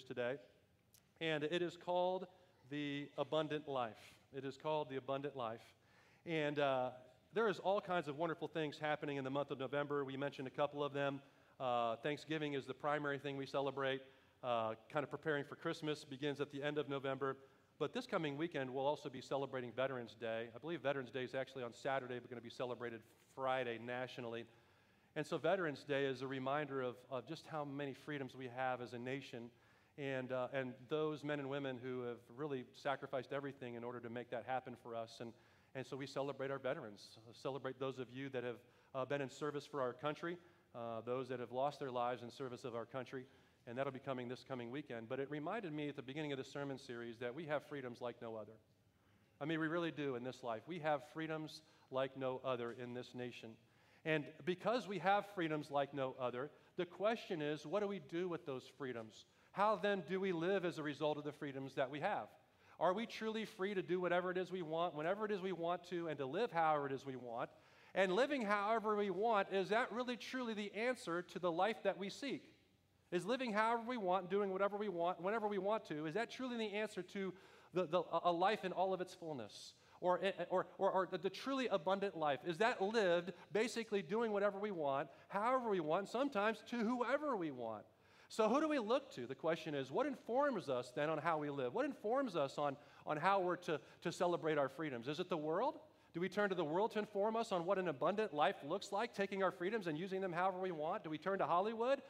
series today, and it is called The Abundant Life. It is called The Abundant Life. And uh, there is all kinds of wonderful things happening in the month of November. We mentioned a couple of them. Uh, Thanksgiving is the primary thing we celebrate. Uh, kind of preparing for Christmas begins at the end of November. But this coming weekend, we'll also be celebrating Veterans Day. I believe Veterans Day is actually on Saturday, but going to be celebrated Friday nationally. And so, Veterans Day is a reminder of, of just how many freedoms we have as a nation and, uh, and those men and women who have really sacrificed everything in order to make that happen for us. And, and so, we celebrate our veterans, celebrate those of you that have uh, been in service for our country, uh, those that have lost their lives in service of our country and that'll be coming this coming weekend. But it reminded me at the beginning of the sermon series that we have freedoms like no other. I mean, we really do in this life. We have freedoms like no other in this nation. And because we have freedoms like no other, the question is what do we do with those freedoms? How then do we live as a result of the freedoms that we have? Are we truly free to do whatever it is we want, whenever it is we want to, and to live however it is we want? And living however we want, is that really truly the answer to the life that we seek? Is living however we want, doing whatever we want, whenever we want to, is that truly the answer to the, the, a life in all of its fullness? Or, eh, eh, or, or, or the truly abundant life? Is that lived basically doing whatever we want, however we want, sometimes to whoever we want? So, who do we look to? The question is, what informs us then on how we live? What informs us on, on how we're to, to celebrate our freedoms? Is it the world? Do we turn to the world to inform us on what an abundant life looks like, taking our freedoms and using them however we want? Do we turn to Hollywood?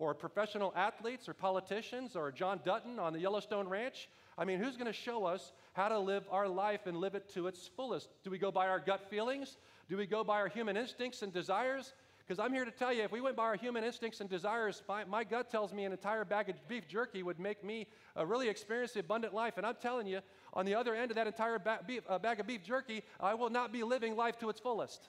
or professional athletes or politicians or John Dutton on the Yellowstone Ranch? I mean, who's going to show us how to live our life and live it to its fullest? Do we go by our gut feelings? Do we go by our human instincts and desires? Because I'm here to tell you, if we went by our human instincts and desires, my, my, gut tells me an entire bag of beef jerky would make me uh, really experience the abundant life. And I'm telling you, on the other end of that entire ba- beef, uh, bag of beef jerky, I will not be living life to its fullest.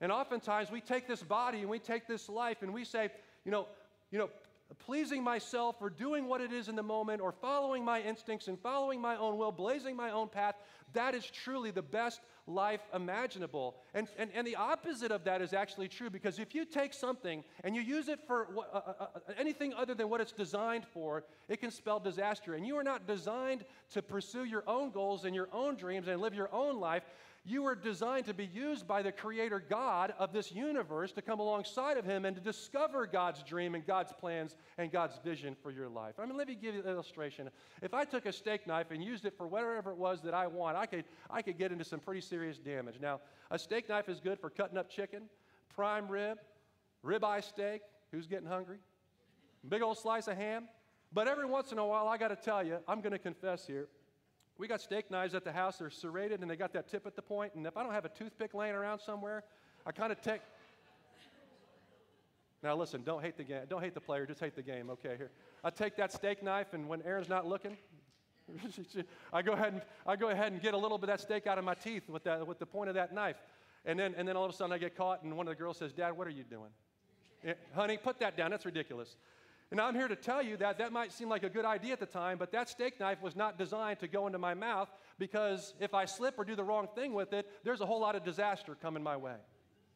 And oftentimes we take this body and we take this life and we say, you know, you know, pleasing myself or doing what it is in the moment or following my instincts and following my own will, blazing my own path, that is truly the best life imaginable. And, and, and the opposite of that is actually true because if you take something and you use it for uh, uh, uh, anything other than what it's designed for, it can spell disaster. And you are not designed to pursue your own goals and your own dreams and live your own life. You were designed to be used by the Creator God of this universe to come alongside of Him and to discover God's dream and God's plans and God's vision for your life. I mean, let me give you an illustration. If I took a steak knife and used it for whatever it was that I want, I could, I could get into some pretty serious damage. Now, a steak knife is good for cutting up chicken, prime rib, ribeye steak. Who's getting hungry? Big old slice of ham. But every once in a while, I got to tell you, I'm going to confess here, we got steak knives at the house. They're serrated and they got that tip at the point. And if I don't have a toothpick laying around somewhere, I kind of take. Now listen, don't hate the game. Don't hate the player. Just hate the game. Okay, here. I take that steak knife, and when Aaron's not looking, I go ahead and I go ahead and get a little bit of that steak out of my teeth with that with the point of that knife. And then and then all of a sudden I get caught, and one of the girls says, "Dad, what are you doing?" Eh, honey, put that down. That's ridiculous. And I'm here to tell you that that might seem like a good idea at the time, but that steak knife was not designed to go into my mouth because if I slip or do the wrong thing with it, there's a whole lot of disaster coming my way,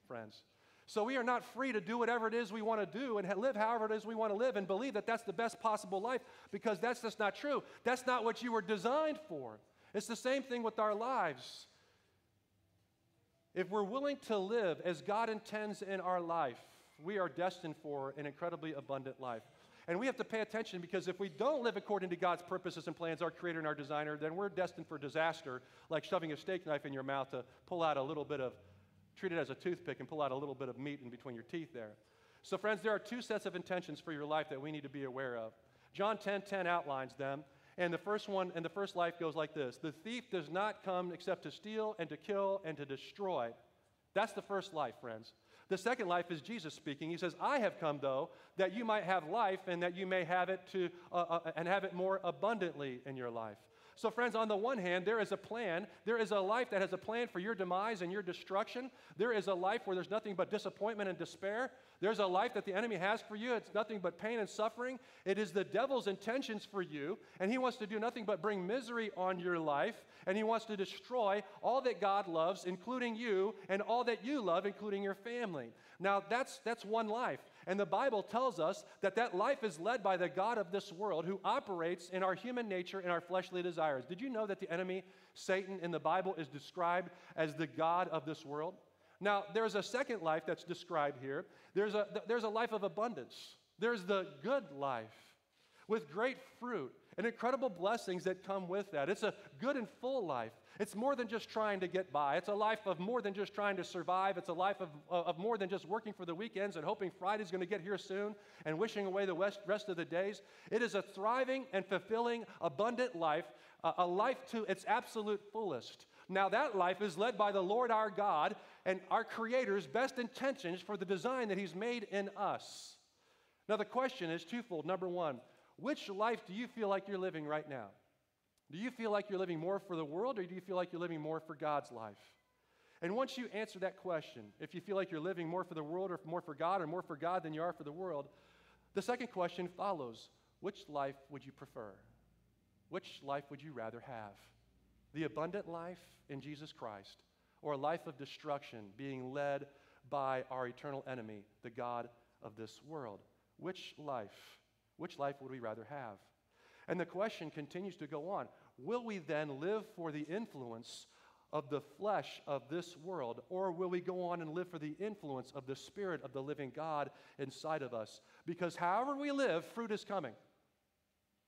friends. So we are not free to do whatever it is we want to do and live however it is we want to live and believe that that's the best possible life because that's just not true. That's not what you were designed for. It's the same thing with our lives. If we're willing to live as God intends in our life, we are destined for an incredibly abundant life. And we have to pay attention because if we don't live according to God's purposes and plans, our creator and our designer, then we're destined for disaster, like shoving a steak knife in your mouth to pull out a little bit of, treat it as a toothpick and pull out a little bit of meat in between your teeth there. So, friends, there are two sets of intentions for your life that we need to be aware of. John 10 10 outlines them. And the first one, and the first life goes like this The thief does not come except to steal and to kill and to destroy. That's the first life, friends. The second life is Jesus speaking. He says, I have come, though, that you might have life and that you may have it to, uh, uh, and have it more abundantly in your life. So, friends, on the one hand, there is a plan. There is a life that has a plan for your demise and your destruction. There is a life where there's nothing but disappointment and despair. There's a life that the enemy has for you. It's nothing but pain and suffering. It is the devil's intentions for you, and he wants to do nothing but bring misery on your life, and he wants to destroy all that God loves, including you, and all that you love, including your family. Now, that's, that's one life. And the Bible tells us that that life is led by the God of this world who operates in our human nature and our fleshly desires. Did you know that the enemy, Satan, in the Bible is described as the God of this world? Now, there's a second life that's described here. There's a, there's a life of abundance. There's the good life with great fruit and incredible blessings that come with that. It's a good and full life. It's more than just trying to get by. It's a life of more than just trying to survive. It's a life of, of more than just working for the weekends and hoping Friday's going to get here soon and wishing away the rest of the days. It is a thriving and fulfilling, abundant life, a life to its absolute fullest. Now, that life is led by the Lord our God and our Creator's best intentions for the design that He's made in us. Now, the question is twofold. Number one, which life do you feel like you're living right now? Do you feel like you're living more for the world or do you feel like you're living more for God's life? And once you answer that question, if you feel like you're living more for the world or more for God or more for God than you are for the world, the second question follows Which life would you prefer? Which life would you rather have? The abundant life in Jesus Christ or a life of destruction being led by our eternal enemy, the God of this world? Which life? Which life would we rather have? And the question continues to go on Will we then live for the influence of the flesh of this world, or will we go on and live for the influence of the Spirit of the living God inside of us? Because however we live, fruit is coming.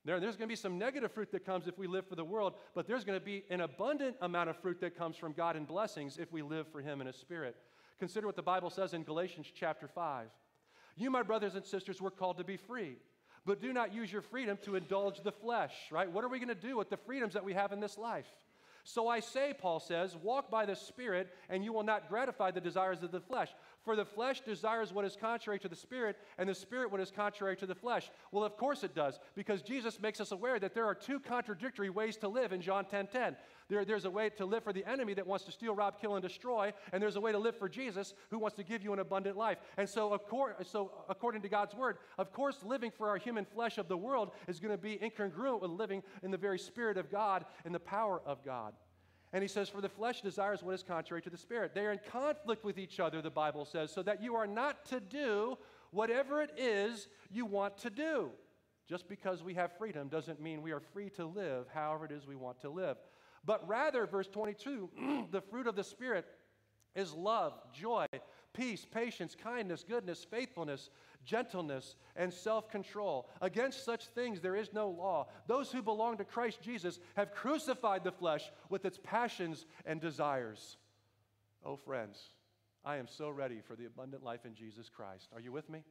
There, there's going to be some negative fruit that comes if we live for the world, but there's going to be an abundant amount of fruit that comes from God and blessings if we live for Him in His Spirit. Consider what the Bible says in Galatians chapter 5. You, my brothers and sisters, were called to be free, but do not use your freedom to indulge the flesh, right? What are we going to do with the freedoms that we have in this life? So I say, Paul says, walk by the Spirit, and you will not gratify the desires of the flesh. For the flesh desires what is contrary to the Spirit, and the Spirit what is contrary to the flesh. Well, of course it does, because Jesus makes us aware that there are two contradictory ways to live in John 10 10. There, there's a way to live for the enemy that wants to steal, rob, kill, and destroy, and there's a way to live for Jesus who wants to give you an abundant life. And so, so according to God's word, of course, living for our human flesh of the world is going to be incongruent with living in the very Spirit of God and the power of God. And he says, For the flesh desires what is contrary to the spirit. They are in conflict with each other, the Bible says, so that you are not to do whatever it is you want to do. Just because we have freedom doesn't mean we are free to live however it is we want to live. But rather, verse 22, the fruit of the Spirit is love, joy, peace, patience, kindness, goodness, faithfulness, gentleness, and self control. Against such things there is no law. Those who belong to Christ Jesus have crucified the flesh with its passions and desires. Oh, friends, I am so ready for the abundant life in Jesus Christ. Are you with me?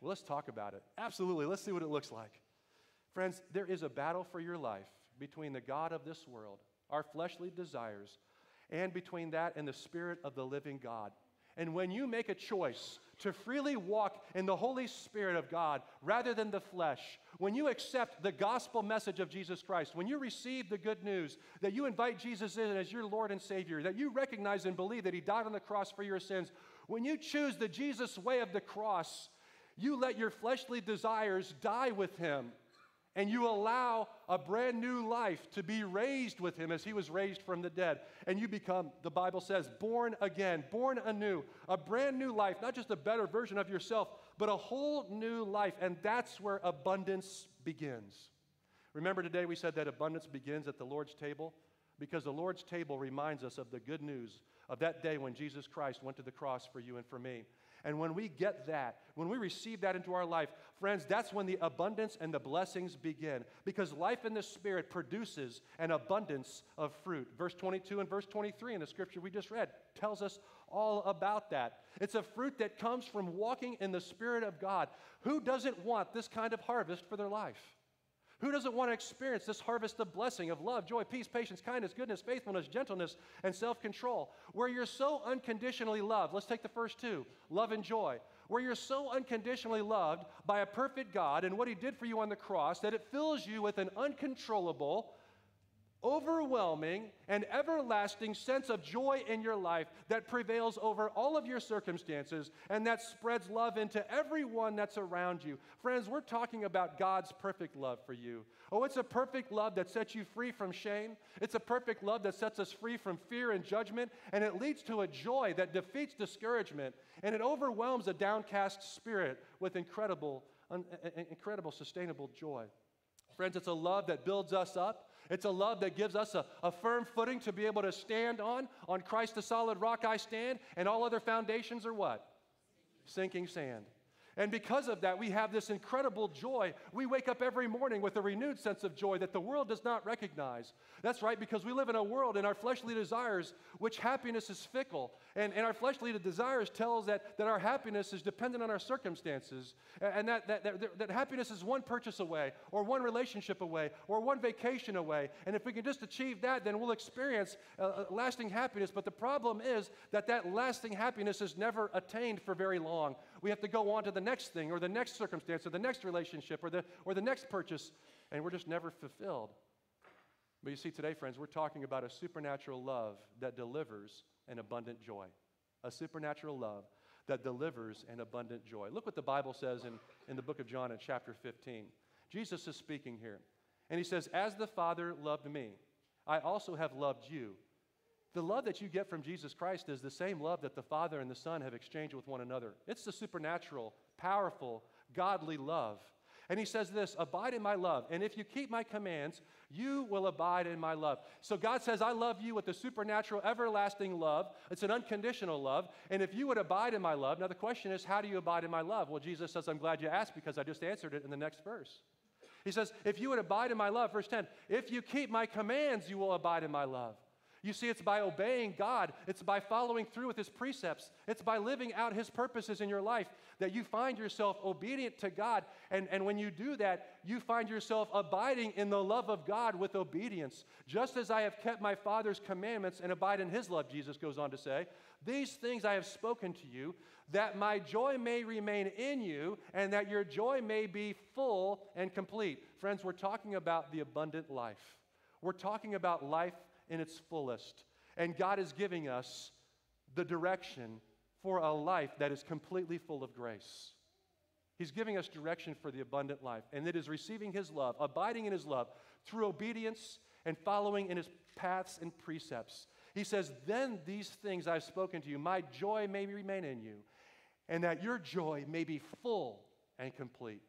Well, let's talk about it. Absolutely. Let's see what it looks like. Friends, there is a battle for your life between the God of this world, our fleshly desires, and between that and the Spirit of the living God. And when you make a choice to freely walk in the Holy Spirit of God rather than the flesh, when you accept the gospel message of Jesus Christ, when you receive the good news that you invite Jesus in as your Lord and Savior, that you recognize and believe that He died on the cross for your sins, when you choose the Jesus way of the cross, you let your fleshly desires die with Him and you allow a brand new life to be raised with him as he was raised from the dead. And you become, the Bible says, born again, born anew, a brand new life, not just a better version of yourself, but a whole new life. And that's where abundance begins. Remember today we said that abundance begins at the Lord's table? Because the Lord's table reminds us of the good news of that day when Jesus Christ went to the cross for you and for me. And when we get that, when we receive that into our life, friends, that's when the abundance and the blessings begin. Because life in the Spirit produces an abundance of fruit. Verse 22 and verse 23 in the scripture we just read tells us all about that. It's a fruit that comes from walking in the Spirit of God. Who doesn't want this kind of harvest for their life? Who doesn't want to experience this harvest of blessing, of love, joy, peace, patience, kindness, goodness, faithfulness, gentleness, and self control? Where you're so unconditionally loved. Let's take the first two love and joy. Where you're so unconditionally loved by a perfect God and what He did for you on the cross that it fills you with an uncontrollable, overwhelming and everlasting sense of joy in your life that prevails over all of your circumstances and that spreads love into everyone that's around you. Friends, we're talking about God's perfect love for you. Oh, it's a perfect love that sets you free from shame. It's a perfect love that sets us free from fear and judgment, and it leads to a joy that defeats discouragement, and it overwhelms a downcast spirit with incredible, un- incredible sustainable joy. Friends, it's a love that builds us up. It's a love that gives us a, a firm footing to be able to stand on. On Christ, the solid rock I stand, and all other foundations are what? Sinking sand. And because of that, we have this incredible joy. We wake up every morning with a renewed sense of joy that the world does not recognize. That's right, because we live in a world in our fleshly desires, which happiness is fickle. And, and our fleshly desires tells that, that our happiness is dependent on our circumstances. And that, that, that, that happiness is one purchase away, or one relationship away, or one vacation away. And if we can just achieve that, then we'll experience uh, lasting happiness. But the problem is that that lasting happiness is never attained for very long. We have to go on to the next thing or the next circumstance or the next relationship or the, or the next purchase, and we're just never fulfilled. But you see, today, friends, we're talking about a supernatural love that delivers an abundant joy. A supernatural love that delivers an abundant joy. Look what the Bible says in, in the book of John in chapter 15. Jesus is speaking here. And he says, As the Father loved me, I also have loved you. The love that you get from Jesus Christ is the same love that the Father and the Son have exchanged with one another. It's the supernatural, powerful, godly love. And he says this Abide in my love. And if you keep my commands, you will abide in my love. So God says, I love you with a supernatural, everlasting love. It's an unconditional love. And if you would abide in my love, now the question is, how do you abide in my love? Well, Jesus says, I'm glad you asked because I just answered it in the next verse. He says, If you would abide in my love, verse 10, if you keep my commands, you will abide in my love. You see, it's by obeying God, it's by following through with His precepts, it's by living out His purposes in your life that you find yourself obedient to God. And, and when you do that, you find yourself abiding in the love of God with obedience. Just as I have kept my Father's commandments and abide in His love, Jesus goes on to say, These things I have spoken to you, that my joy may remain in you, and that your joy may be full and complete. Friends, we're talking about the abundant life. We're talking about life in its fullest. And God is giving us the direction for a life that is completely full of grace. He's giving us direction for the abundant life, and it is receiving His love, abiding in His love through obedience and following in His paths and precepts. He says, Then these things I've spoken to you, my joy may remain in you, and that your joy may be full and complete.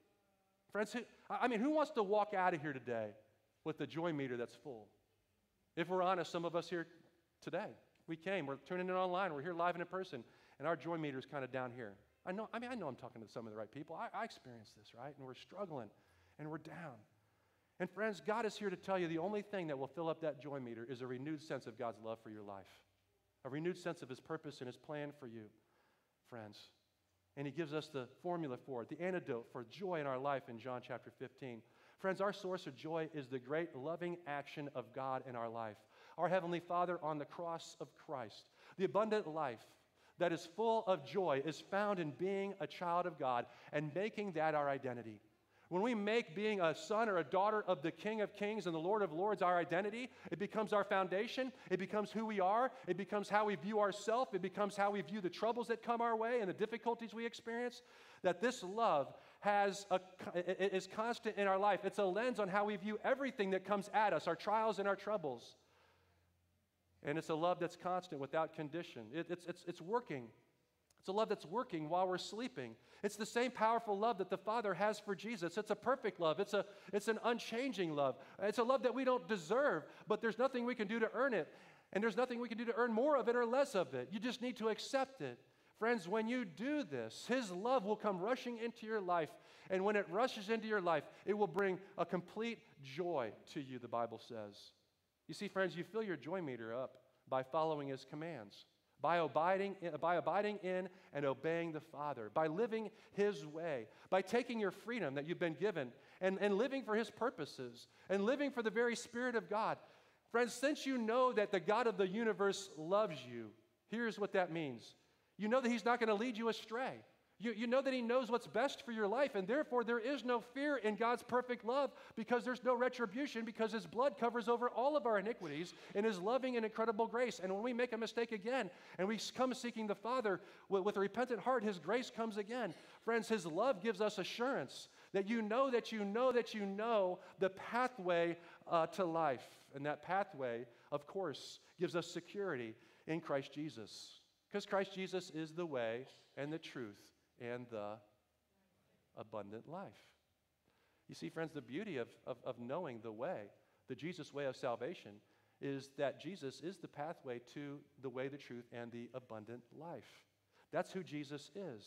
Friends, I mean, who wants to walk out of here today with the joy meter that's full? If we're honest, some of us here today, we came, we're tuning in online, we're here live and in person, and our joy meter is kind of down here. I know, I mean, I know I'm talking to some of the right people. I, I experience this, right? And we're struggling and we're down. And friends, God is here to tell you the only thing that will fill up that joy meter is a renewed sense of God's love for your life, a renewed sense of His purpose and His plan for you, friends. And He gives us the formula for it, the antidote for joy in our life in John chapter 15. Friends, our source of joy is the great loving action of God in our life. Our Heavenly Father on the cross of Christ. The abundant life that is full of joy is found in being a child of God and making that our identity. When we make being a son or a daughter of the King of Kings and the Lord of Lords our identity, it becomes our foundation. It becomes who we are. It becomes how we view ourselves. It becomes how we view the troubles that come our way and the difficulties we experience. That this love has a, is constant in our life. It's a lens on how we view everything that comes at us, our trials and our troubles. And it's a love that's constant without condition. It, it's, it's, it's working. It's a love that's working while we're sleeping. It's the same powerful love that the Father has for Jesus. It's a perfect love. It's, a, it's an unchanging love. It's a love that we don't deserve, but there's nothing we can do to earn it. And there's nothing we can do to earn more of it or less of it. You just need to accept it. Friends, when you do this, His love will come rushing into your life. And when it rushes into your life, it will bring a complete joy to you, the Bible says. You see, friends, you fill your joy meter up by following His commands, by abiding, by abiding in and obeying the Father, by living His way, by taking your freedom that you've been given and, and living for His purposes and living for the very Spirit of God. Friends, since you know that the God of the universe loves you, here's what that means you know that He's not going to lead you astray. You, you know that He knows what's best for your life, and therefore there is no fear in God's perfect love because there's no retribution because His blood covers over all of our iniquities in His loving and incredible grace. And when we make a mistake again and we come seeking the Father with, with a repentant heart, His grace comes again. Friends, His love gives us assurance that you know that you know that you know the pathway uh, to life. And that pathway, of course, gives us security in Christ Jesus. Because Christ Jesus is the way and the truth and the abundant life. You see, friends, the beauty of, of, of knowing the way, the Jesus way of salvation, is that Jesus is the pathway to the way, the truth, and the abundant life. That's who Jesus is.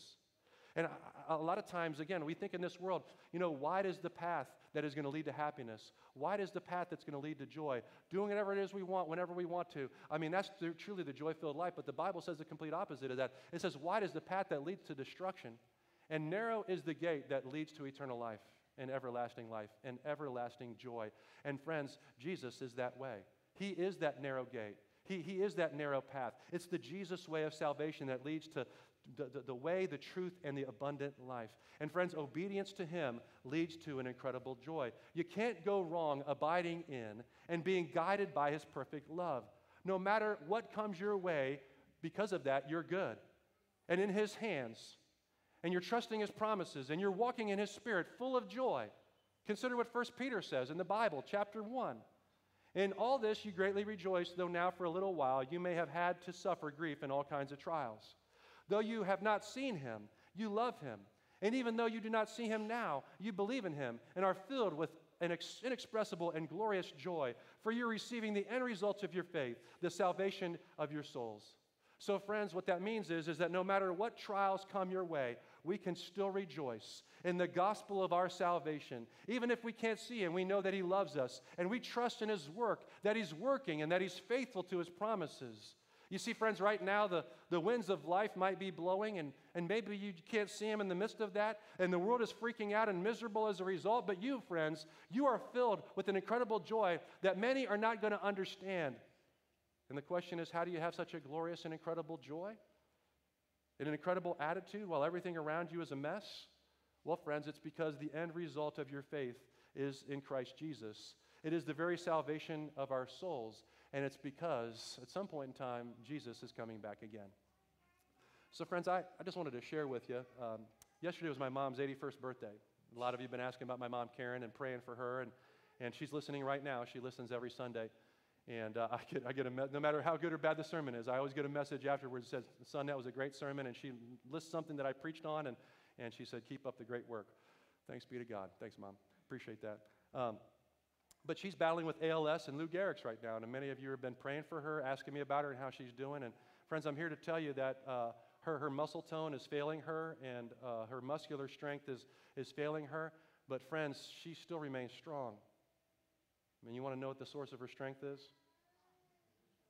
And a, lot of times, again, we think in this world, you know, wide is the path that is going to lead to happiness. Wide is the path that's going to lead to joy. Doing whatever it is we want whenever we want to. I mean, that's the, truly the joy filled life. But the Bible says the complete opposite of that. It says, wide is the path that leads to destruction, and narrow is the gate that leads to eternal life and everlasting life and everlasting joy. And friends, Jesus is that way. He is that narrow gate. He, he is that narrow path. It's the Jesus way of salvation that leads to the, the, the, way, the truth, and the abundant life. And friends, obedience to Him leads to an incredible joy. You can't go wrong abiding in and being guided by His perfect love. No matter what comes your way, because of that, you're good and in His hands. And you're trusting His promises and you're walking in His Spirit full of joy. Consider what 1 Peter says in the Bible, chapter 1. In all this you greatly rejoice, though now for a little while you may have had to suffer grief in all kinds of trials. Though you have not seen him, you love him. And even though you do not see him now, you believe in him and are filled with an inexpressible and glorious joy, for you're receiving the end results of your faith, the salvation of your souls. So, friends, what that means is, is that no matter what trials come your way, we can still rejoice in the gospel of our salvation. Even if we can't see him, we know that he loves us, and we trust in his work, that he's working, and that he's faithful to his promises. You see, friends, right now the, the winds of life might be blowing, and, and maybe you can't see them in the midst of that, and the world is freaking out and miserable as a result. But you, friends, you are filled with an incredible joy that many are not going to understand. And the question is, how do you have such a glorious and incredible joy? And an incredible attitude while everything around you is a mess? Well, friends, it's because the end result of your faith is in Christ Jesus. It is the very salvation of our souls. And it's because at some point in time, Jesus is coming back again. So, friends, I, I just wanted to share with you. Um, yesterday was my mom's 81st birthday. A lot of you have been asking about my mom, Karen, and praying for her. And, and she's listening right now. She listens every Sunday. And uh, I get, I get a me- no matter how good or bad the sermon is, I always get a message afterwards that says, Son, that was a great sermon. And she lists something that I preached on, and, and she said, Keep up the great work. Thanks be to God. Thanks, Mom. Appreciate that. Um, but she's battling with ALS and Lou Gehrig's right now. And many of you have been praying for her, asking me about her and how she's doing. And friends, I'm here to tell you that uh, her, her muscle tone is failing her and uh, her muscular strength is, is failing her. But friends, she still remains strong. I mean, you want to know what the source of her strength is?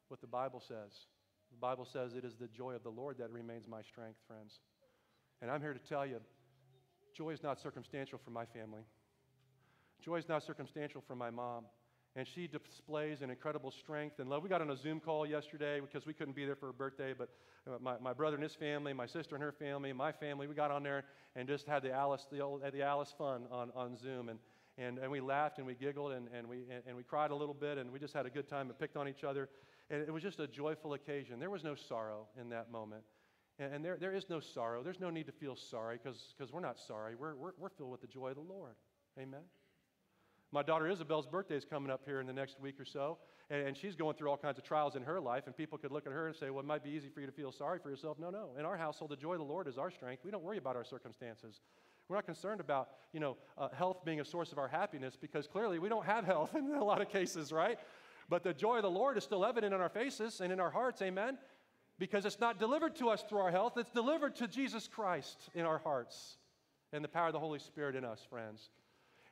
What the Bible says. The Bible says it is the joy of the Lord that remains my strength, friends. And I'm here to tell you, joy is not circumstantial for my family. Joy is not circumstantial for my mom. And she displays an incredible strength and love. We got on a Zoom call yesterday because we couldn't be there for her birthday, but uh, my, my brother and his family, my sister and her family, my family, we got on there and just had the Alice, the, old, the Alice fun on, on Zoom. And, and, and we laughed and we giggled and, and, we, and, and we cried a little bit and we just had a good time and picked on each other. And it was just a joyful occasion. There was no sorrow in that moment. And, and there, there is no sorrow. There's no need to feel sorry because we're not sorry. We're, we're, we're filled with the joy of the Lord. Amen. My daughter Isabel's birthday is coming up here in the next week or so, and, and, she's going through all kinds of trials in her life. And people could look at her and say, Well, it might be easy for you to feel sorry for yourself. No, no. In our household, the joy of the Lord is our strength. We don't worry about our circumstances. We're not concerned about, you know, uh, health being a source of our happiness because clearly we don't have health in a lot of cases, right? But the joy of the Lord is still evident in our faces and in our hearts, amen? Because it's not delivered to us through our health, it's delivered to Jesus Christ in our hearts and the power of the Holy Spirit in us, friends.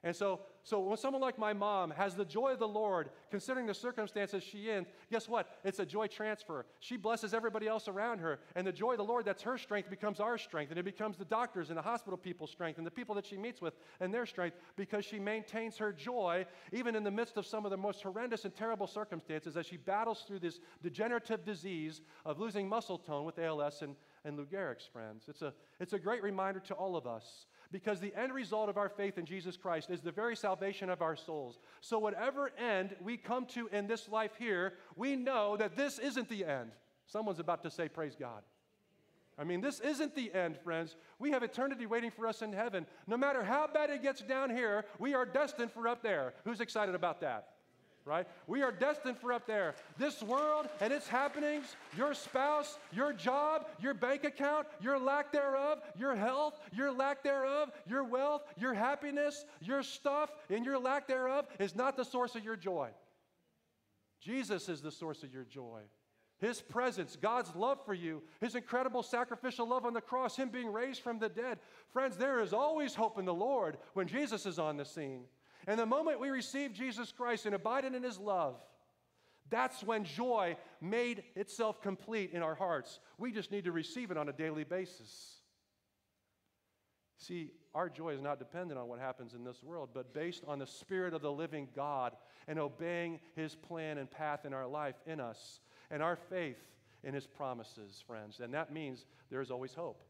And so, so when someone like my mom has the joy of the Lord, considering the circumstances she in, guess what? It's a joy transfer. She blesses everybody else around her, and the joy of the Lord, that's her strength, becomes our strength, and it becomes the doctors and the hospital people's strength, and the people that she meets with and their strength, because she maintains her joy even in the midst of some of the most horrendous and terrible circumstances as she battles through this degenerative disease of losing muscle tone with ALS and and Lou Gehrig's, friends. It's a, it's a great reminder to all of us because the end result of our faith in Jesus Christ is the very salvation of our souls. So, whatever end we come to in this life here, we know that this isn't the end. Someone's about to say, Praise God. I mean, this isn't the end, friends. We have eternity waiting for us in heaven. No matter how bad it gets down here, we are destined for up there. Who's excited about that? Right? We are destined for up there. This world and its happenings, your spouse, your job, your bank account, your lack thereof, your health, your lack thereof, your wealth, your happiness, your stuff, and your lack thereof is not the source of your joy. Jesus is the source of your joy. His presence, God's love for you, His incredible sacrificial love on the cross, Him being raised from the dead. Friends, there is always hope in the Lord when Jesus is on the scene. And the moment we receive Jesus Christ and abided in his love, that's when joy made itself complete in our hearts. We just need to receive it on a daily basis. See, our joy is not dependent on what happens in this world, but based on the Spirit of the living God and obeying His plan and path in our life in us and our faith in His promises, friends. And that means there's always hope.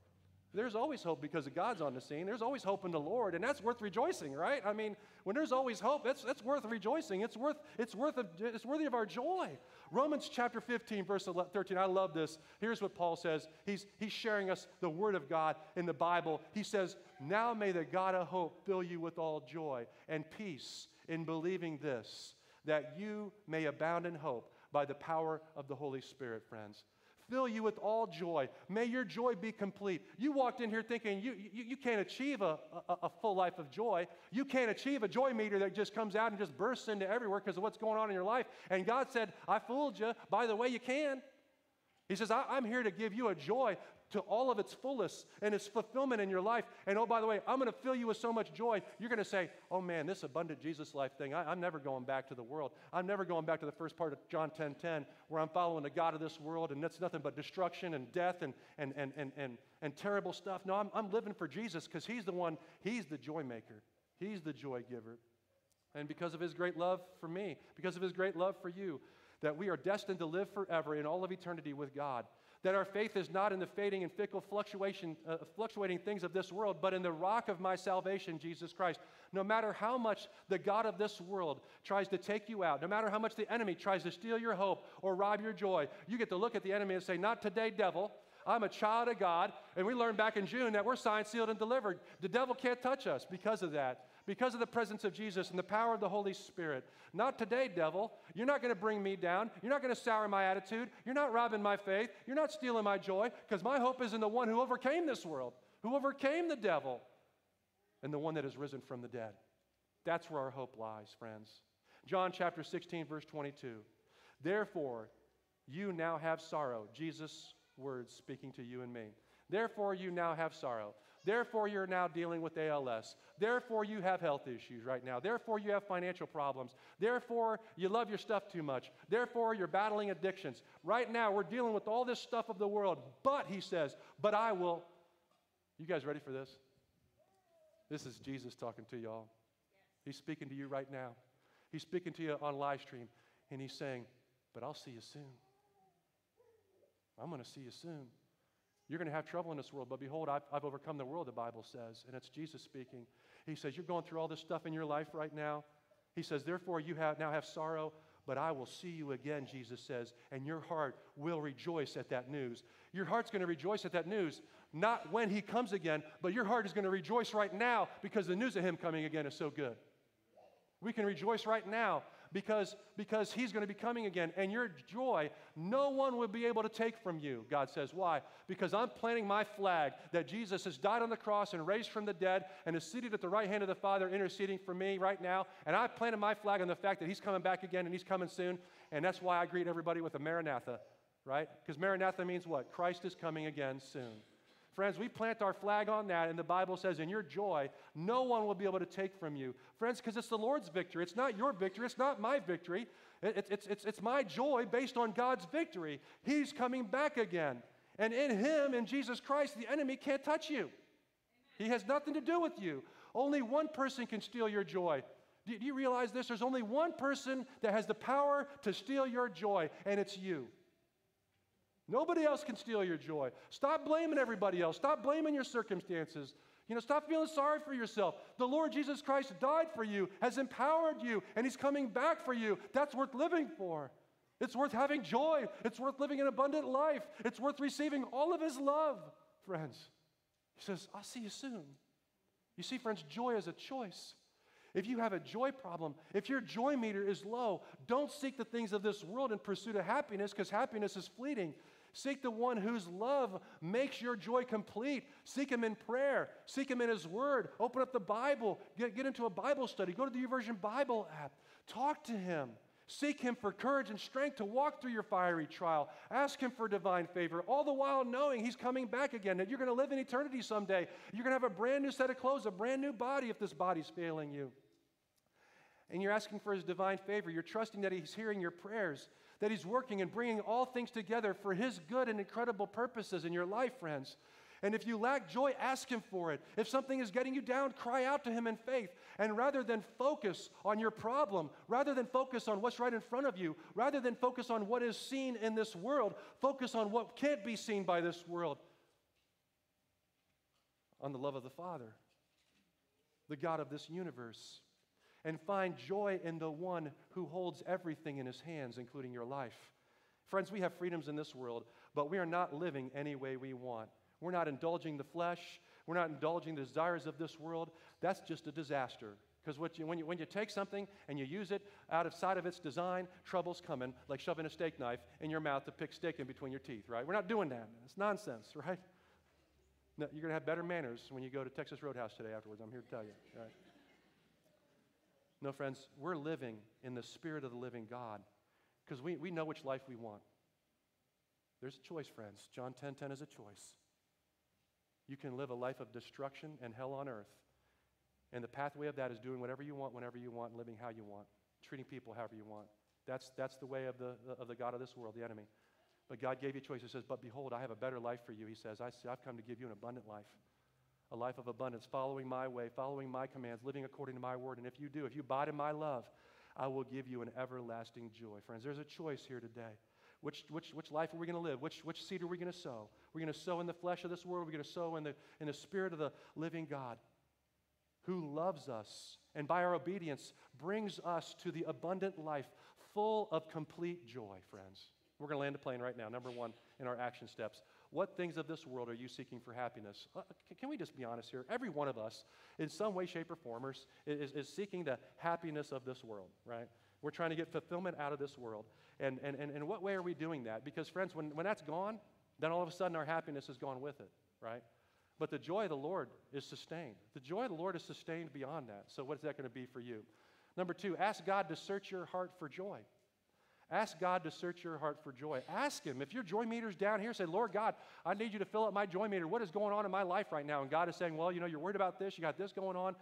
There's always hope because God's on the scene. There's always hope in the Lord, and that's worth rejoicing, right? I mean, when there's always hope, that's, that's worth rejoicing. It's, worth, it's, worth of, it's worthy of our joy. Romans chapter 15, verse 13, I love this. Here's what Paul says. He's, he's sharing us the Word of God in the Bible. He says, Now may the God of hope fill you with all joy and peace in believing this, that you may abound in hope by the power of the Holy Spirit, friends fill you with all joy. May your joy be complete. You walked in here thinking you, you, you can't achieve a, a, a, full life of joy. You can't achieve a joy meter that just comes out and just bursts into everywhere because of what's going on in your life. And God said, I fooled you. By the way, you can. He says, I'm here to give you a joy to all of its fullness and its fulfillment in your life. And oh, by the way, I'm going to fill you with so much joy. You're going to say, oh man, this abundant Jesus life thing, I, am never going back to the world. I'm never going back to the first part of John 10 10, where I'm following the God of this world and that's nothing but destruction and death and, and, and, and, and, and terrible stuff. No, I'm, I'm living for Jesus because He's the one, He's the joy maker, He's the joy giver. And because of His great love for me, because of His great love for you, that we are destined to live forever in all of eternity with God. That our faith is not in the fading and fickle fluctuation, uh, fluctuating things of this world, but in the rock of my salvation, Jesus Christ. No matter how much the God of this world tries to take you out, no matter how much the enemy tries to steal your hope or rob your joy, you get to look at the enemy and say, Not today, devil. I'm a child of God. And we learned back in June that we're signed, sealed, and delivered. The devil can't touch us because of that because of the presence of Jesus and the power of the Holy Spirit. Not today, devil. You're not going to bring me down. You're not going to sour my attitude. You're not robbing my faith. You're not stealing my joy because my hope is in the one who overcame this world, who overcame the devil, and the one that has risen from the dead. That's where our hope lies, friends. John chapter 16, verse 22. Therefore, you now have sorrow. Jesus' words speaking to you and me. Therefore, you now have sorrow. Therefore, you're now dealing with ALS. Therefore, you have health issues right now. Therefore, you have financial problems. Therefore, you love your stuff too much. Therefore, you're battling addictions. Right now, we're dealing with all this stuff of the world. But, he says, but I will. You guys ready for this? This is Jesus talking to y'all. He's speaking to you right now. He's speaking to you on live stream, and he's saying, But I'll see you soon. I'm going to see you soon. You're going to have trouble in this world, but behold, I've, I've overcome the world, the Bible says. And it's Jesus speaking. He says, You're going through all this stuff in your life right now. He says, Therefore, you have, now have sorrow, but I will see you again, Jesus says, and your heart will rejoice at that news. Your heart's going to rejoice at that news, not when he comes again, but your heart is going to rejoice right now because the news of him coming again is so good. We can rejoice right now because, because he's going to be coming again. And your joy, no one will be able to take from you, God says. Why? Because I'm planting my flag that Jesus has died on the cross and raised from the dead and is seated at the right hand of the Father, interceding for me right now. And I planted my flag on the fact that he's coming back again and he's coming soon. And that's why I greet everybody with a Maranatha, right? Because Maranatha means what? Christ is coming again soon. Friends, we plant our flag on that, and the Bible says, in your joy, no one will be able to take from you. Friends, because it's the Lord's victory. It's not your victory. It's not my victory. It's, it's, it's, it's my joy based on God's victory. He's coming back again. And in Him, in Jesus Christ, the enemy can't touch you. He has nothing to do with you. Only one person can steal your joy. Do you realize this? There's only one person that has the power to steal your joy, and it's you. Nobody else can steal your joy. Stop blaming everybody else. Stop blaming your circumstances. You know, stop feeling sorry for yourself. The Lord Jesus Christ died for you, has empowered you, and He's coming back for you. That's worth living for. It's worth having joy. It's worth living an abundant life. It's worth receiving all of His love, friends. He says, I'll see you soon. You see, friends, joy is a choice. If you have a joy problem, if your joy meter is low, don't seek the things of this world in pursuit of happiness because happiness is fleeting. Seek the one whose love makes your joy complete. Seek him in prayer. Seek him in his word. Open up the Bible. Get, get into a Bible study. Go to the YouVersion Bible app. Talk to him. Seek him for courage and strength to walk through your fiery trial. Ask him for divine favor, all the while knowing he's coming back again, that you're going to live in eternity someday. You're going to have a brand new set of clothes, a brand new body if this body's failing you. And you're asking for his divine favor. You're trusting that he's hearing your prayers that He's working and bringing all things together for His good and incredible purposes in your life, friends. And if you lack joy, ask Him for it. If something is getting you down, cry out to Him in faith. And rather than focus on your problem, rather than focus on what's right in front of you, rather than focus on what is seen in this world, focus on what can't be seen by this world on the love of the Father, the God of this universe and find joy in the one who holds everything in his hands, including your life. Friends, we have freedoms in this world, but we are not living any way we want. We're not indulging the flesh. We're not indulging the desires of this world. That's just a disaster. Because when, you, when you take something and you use it out of sight of its design, trouble's coming, like shoving a steak knife in your mouth to pick steak in between your teeth, right? We're not doing that. It's nonsense, right? No, you're going to have better manners when you go to Texas Roadhouse today afterwards. I'm here to tell you, right? No, friends, we're living in the spirit of the living God because we, we know which life we want. There's a choice, friends. John 10 10 is a choice. You can live a life of destruction and hell on earth. And the pathway of that is doing whatever you want, whenever you want, living how you want, treating people however you want. That's, that's the way of the, of the God of this world, the enemy. But God gave you a choice. He says, But behold, I have a better life for you. He says, I've come to give you an abundant life a life of abundance, following my way, following my commands, living according to my word. And if you do, if you abide in my love, I will give you an everlasting joy. Friends, there's a choice here today. Which, which, which life are we going to live? Which, which seed are we going to sow? We're going to sow in the flesh of this world. We're going to sow in the, in the spirit of the living God who loves us and by our obedience brings us to the abundant life full of complete joy, friends. We're going to land a plane right now, number one in our action steps. What things of this world are you seeking for happiness? Uh, can we just be honest here? Every one of us, in some way, shape, or form, is, is seeking the happiness of this world, right? We're trying to get fulfillment out of this world. And, and, and in what way are we doing that? Because, friends, when, when that's gone, then all of a sudden our happiness is gone with it, right? But the joy of the Lord is sustained. The joy of the Lord is sustained beyond that. So, what is that going to be for you? Number two, ask God to search your heart for joy. Ask God to search your heart for joy. Ask Him. If your joy meter's down here, say, Lord God, I need you to fill up my joy meter. What is going on in my life right now? And God is saying, Well, you know, you're worried about this, you got this going on.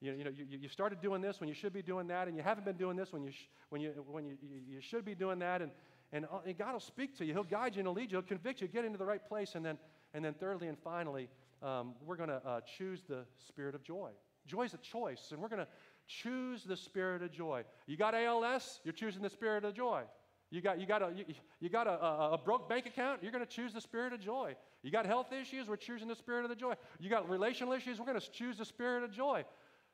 You, you know, you, you started doing this when you should be doing that, and you haven't been doing this when you, sh- when you, when you, you should be doing that. And, and, uh, and God will speak to you. He'll guide you and he'll lead you. He'll convict you, get into the right place. And then, and then thirdly and finally, um, we're going to uh, choose the spirit of joy. Joy is a choice, and we're going to choose the spirit of joy. You got ALS, you're choosing the spirit of joy. You got, you got, a, you, you got a, a, a, broke bank account, you're going to choose the spirit of joy. You got health issues, we're choosing the spirit of the joy. You got relational issues, we're going to choose the spirit of joy.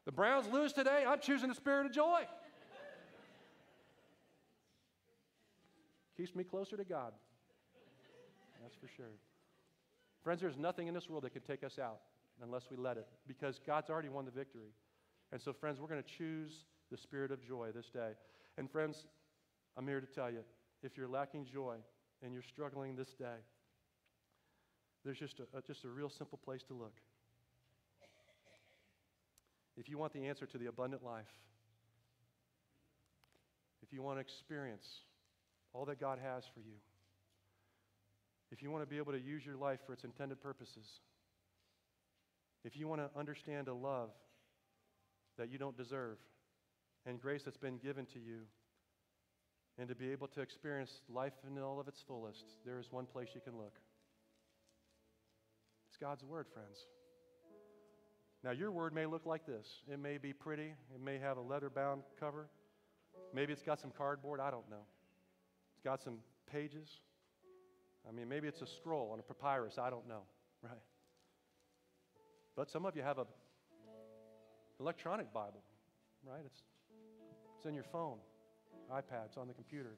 The Browns lose today, I'm choosing the spirit of joy. Keeps me closer to God. That's for sure. Friends, there's nothing in this world that can take us out unless we let it because God's already won the victory. And so, friends, we're going to choose the spirit of joy this day. And, friends, I'm here to tell you if you're lacking joy and you're struggling this day, there's just a, just a real simple place to look. If you want the answer to the abundant life, if you want to experience all that God has for you, if you want to be able to use your life for its intended purposes, if you want to understand a love that you don't deserve and grace that's been given to you and to be able to experience life in all of its fullest, there is one place you can look. It's God's Word, friends. Now, your Word may look like this it may be pretty, it may have a leather bound cover, maybe it's got some cardboard, I don't know. It's got some pages. I mean, maybe it's a scroll on a papyrus. I don't know, right? But some of you have a electronic Bible, right? It's, it's in your phone, iPad, it's on the computer.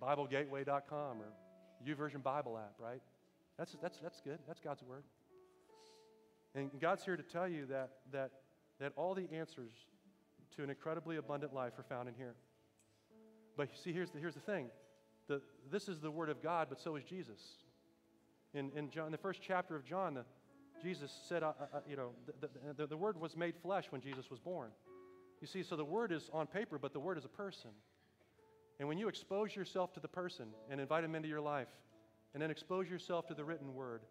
BibleGateway.com or YouVersion Bible app, right? That's, that's, that's good. That's God's Word. And God's here to tell you that, that, that all the answers to an incredibly abundant life are found in here. But see, here's the, here's the thing the, this is the Word of God, but so is Jesus. In, in John, the first chapter of John, the, Jesus said, uh, uh, you know, the, the, the Word was made flesh when Jesus was born. You see, so the Word is on paper, but the Word is a person. And when you expose yourself to the person and invite him into your life, and then expose yourself to the written Word,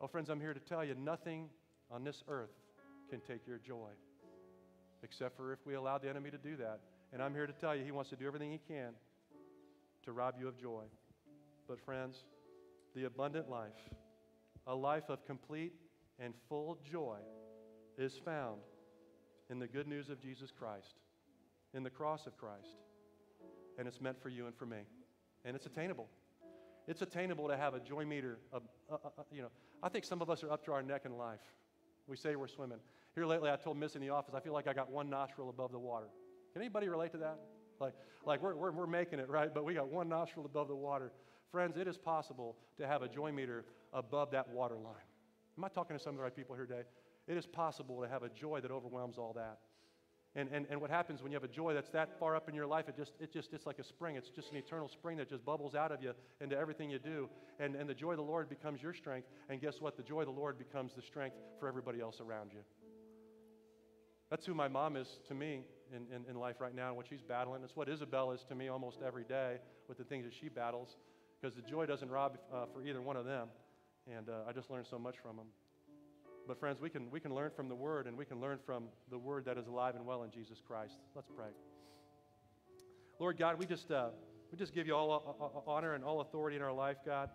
oh, friends, I'm here to tell you nothing on this earth can take your joy, except for if we allow the enemy to do that. And I'm here to tell you, he wants to do everything he can to rob you of joy. But, friends, the abundant life, a life of complete and full joy, is found in the good news of Jesus Christ, in the cross of Christ. And it's meant for you and for me. And it's attainable. It's attainable to have a joy meter. Uh, uh, uh, you know, I think some of us are up to our neck in life. We say we're swimming. Here lately, I told Miss in the office, I feel like I got one nostril above the water. Can anybody relate to that? Like, like we're, we're, we're making it, right? But we got one nostril above the water. Friends, it is possible to have a joy meter above that water line. Am I talking to some of the right people here today? It is possible to have a joy that overwhelms all that. And, and, and what happens when you have a joy that's that far up in your life, it just, it just, it's like a spring. It's just an eternal spring that just bubbles out of you into everything you do. And, and the joy of the Lord becomes your strength. And guess what? The joy of the Lord becomes the strength for everybody else around you. That's who my mom is to me in, in, in life right now, and what she's battling. It's what Isabel is to me almost every day with the things that she battles, because the joy doesn't rob uh, for either one of them. And uh, I just learned so much from them. But, friends, we can, we can learn from the Word, and we can learn from the Word that is alive and well in Jesus Christ. Let's pray. Lord God, we just, uh, we just give you all uh, honor and all authority in our life, God.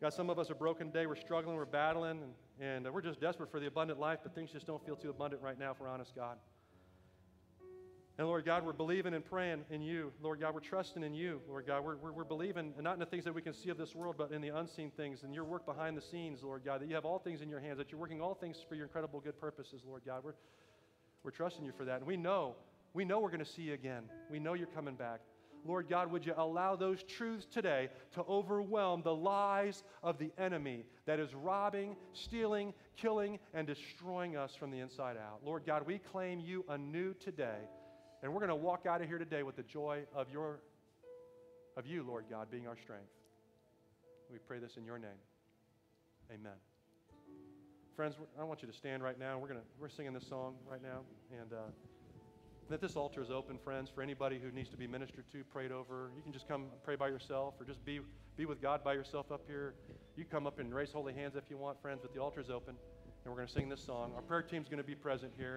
God, some of us are broken today. We're struggling, we're battling, and, and uh, we're just desperate for the abundant life, but things just don't feel too abundant right now, if we're honest, God. And Lord God, we're believing and praying in you. Lord God, we're trusting in you. Lord God, we're, we're, we're, believing, not in the things that we can see of this world, but in the unseen things and your work behind the scenes, Lord God, that you have all things in your hands, that you're working all things for your incredible good purposes, Lord God. We're, we're trusting you for that. And we know, we know we're going to see you again. We know you're coming back. Lord God, would you allow those truths today to overwhelm the lies of the enemy that is robbing, stealing, killing, and destroying us from the inside out? Lord God, we claim you anew today. And we're going to walk out of here today with the joy of your of you, Lord God, being our strength. We pray this in your name. Amen. Friends, I want you to stand right now. We're going to we're singing this song right now and uh, that this altar is open, friends, for anybody who needs to be ministered to, prayed over. You can just come pray by yourself or just be, be with God by yourself up here. You come up and raise holy hands if you want, friends, but the altar is open, and we're going to sing this song. Our prayer team is going to be present here.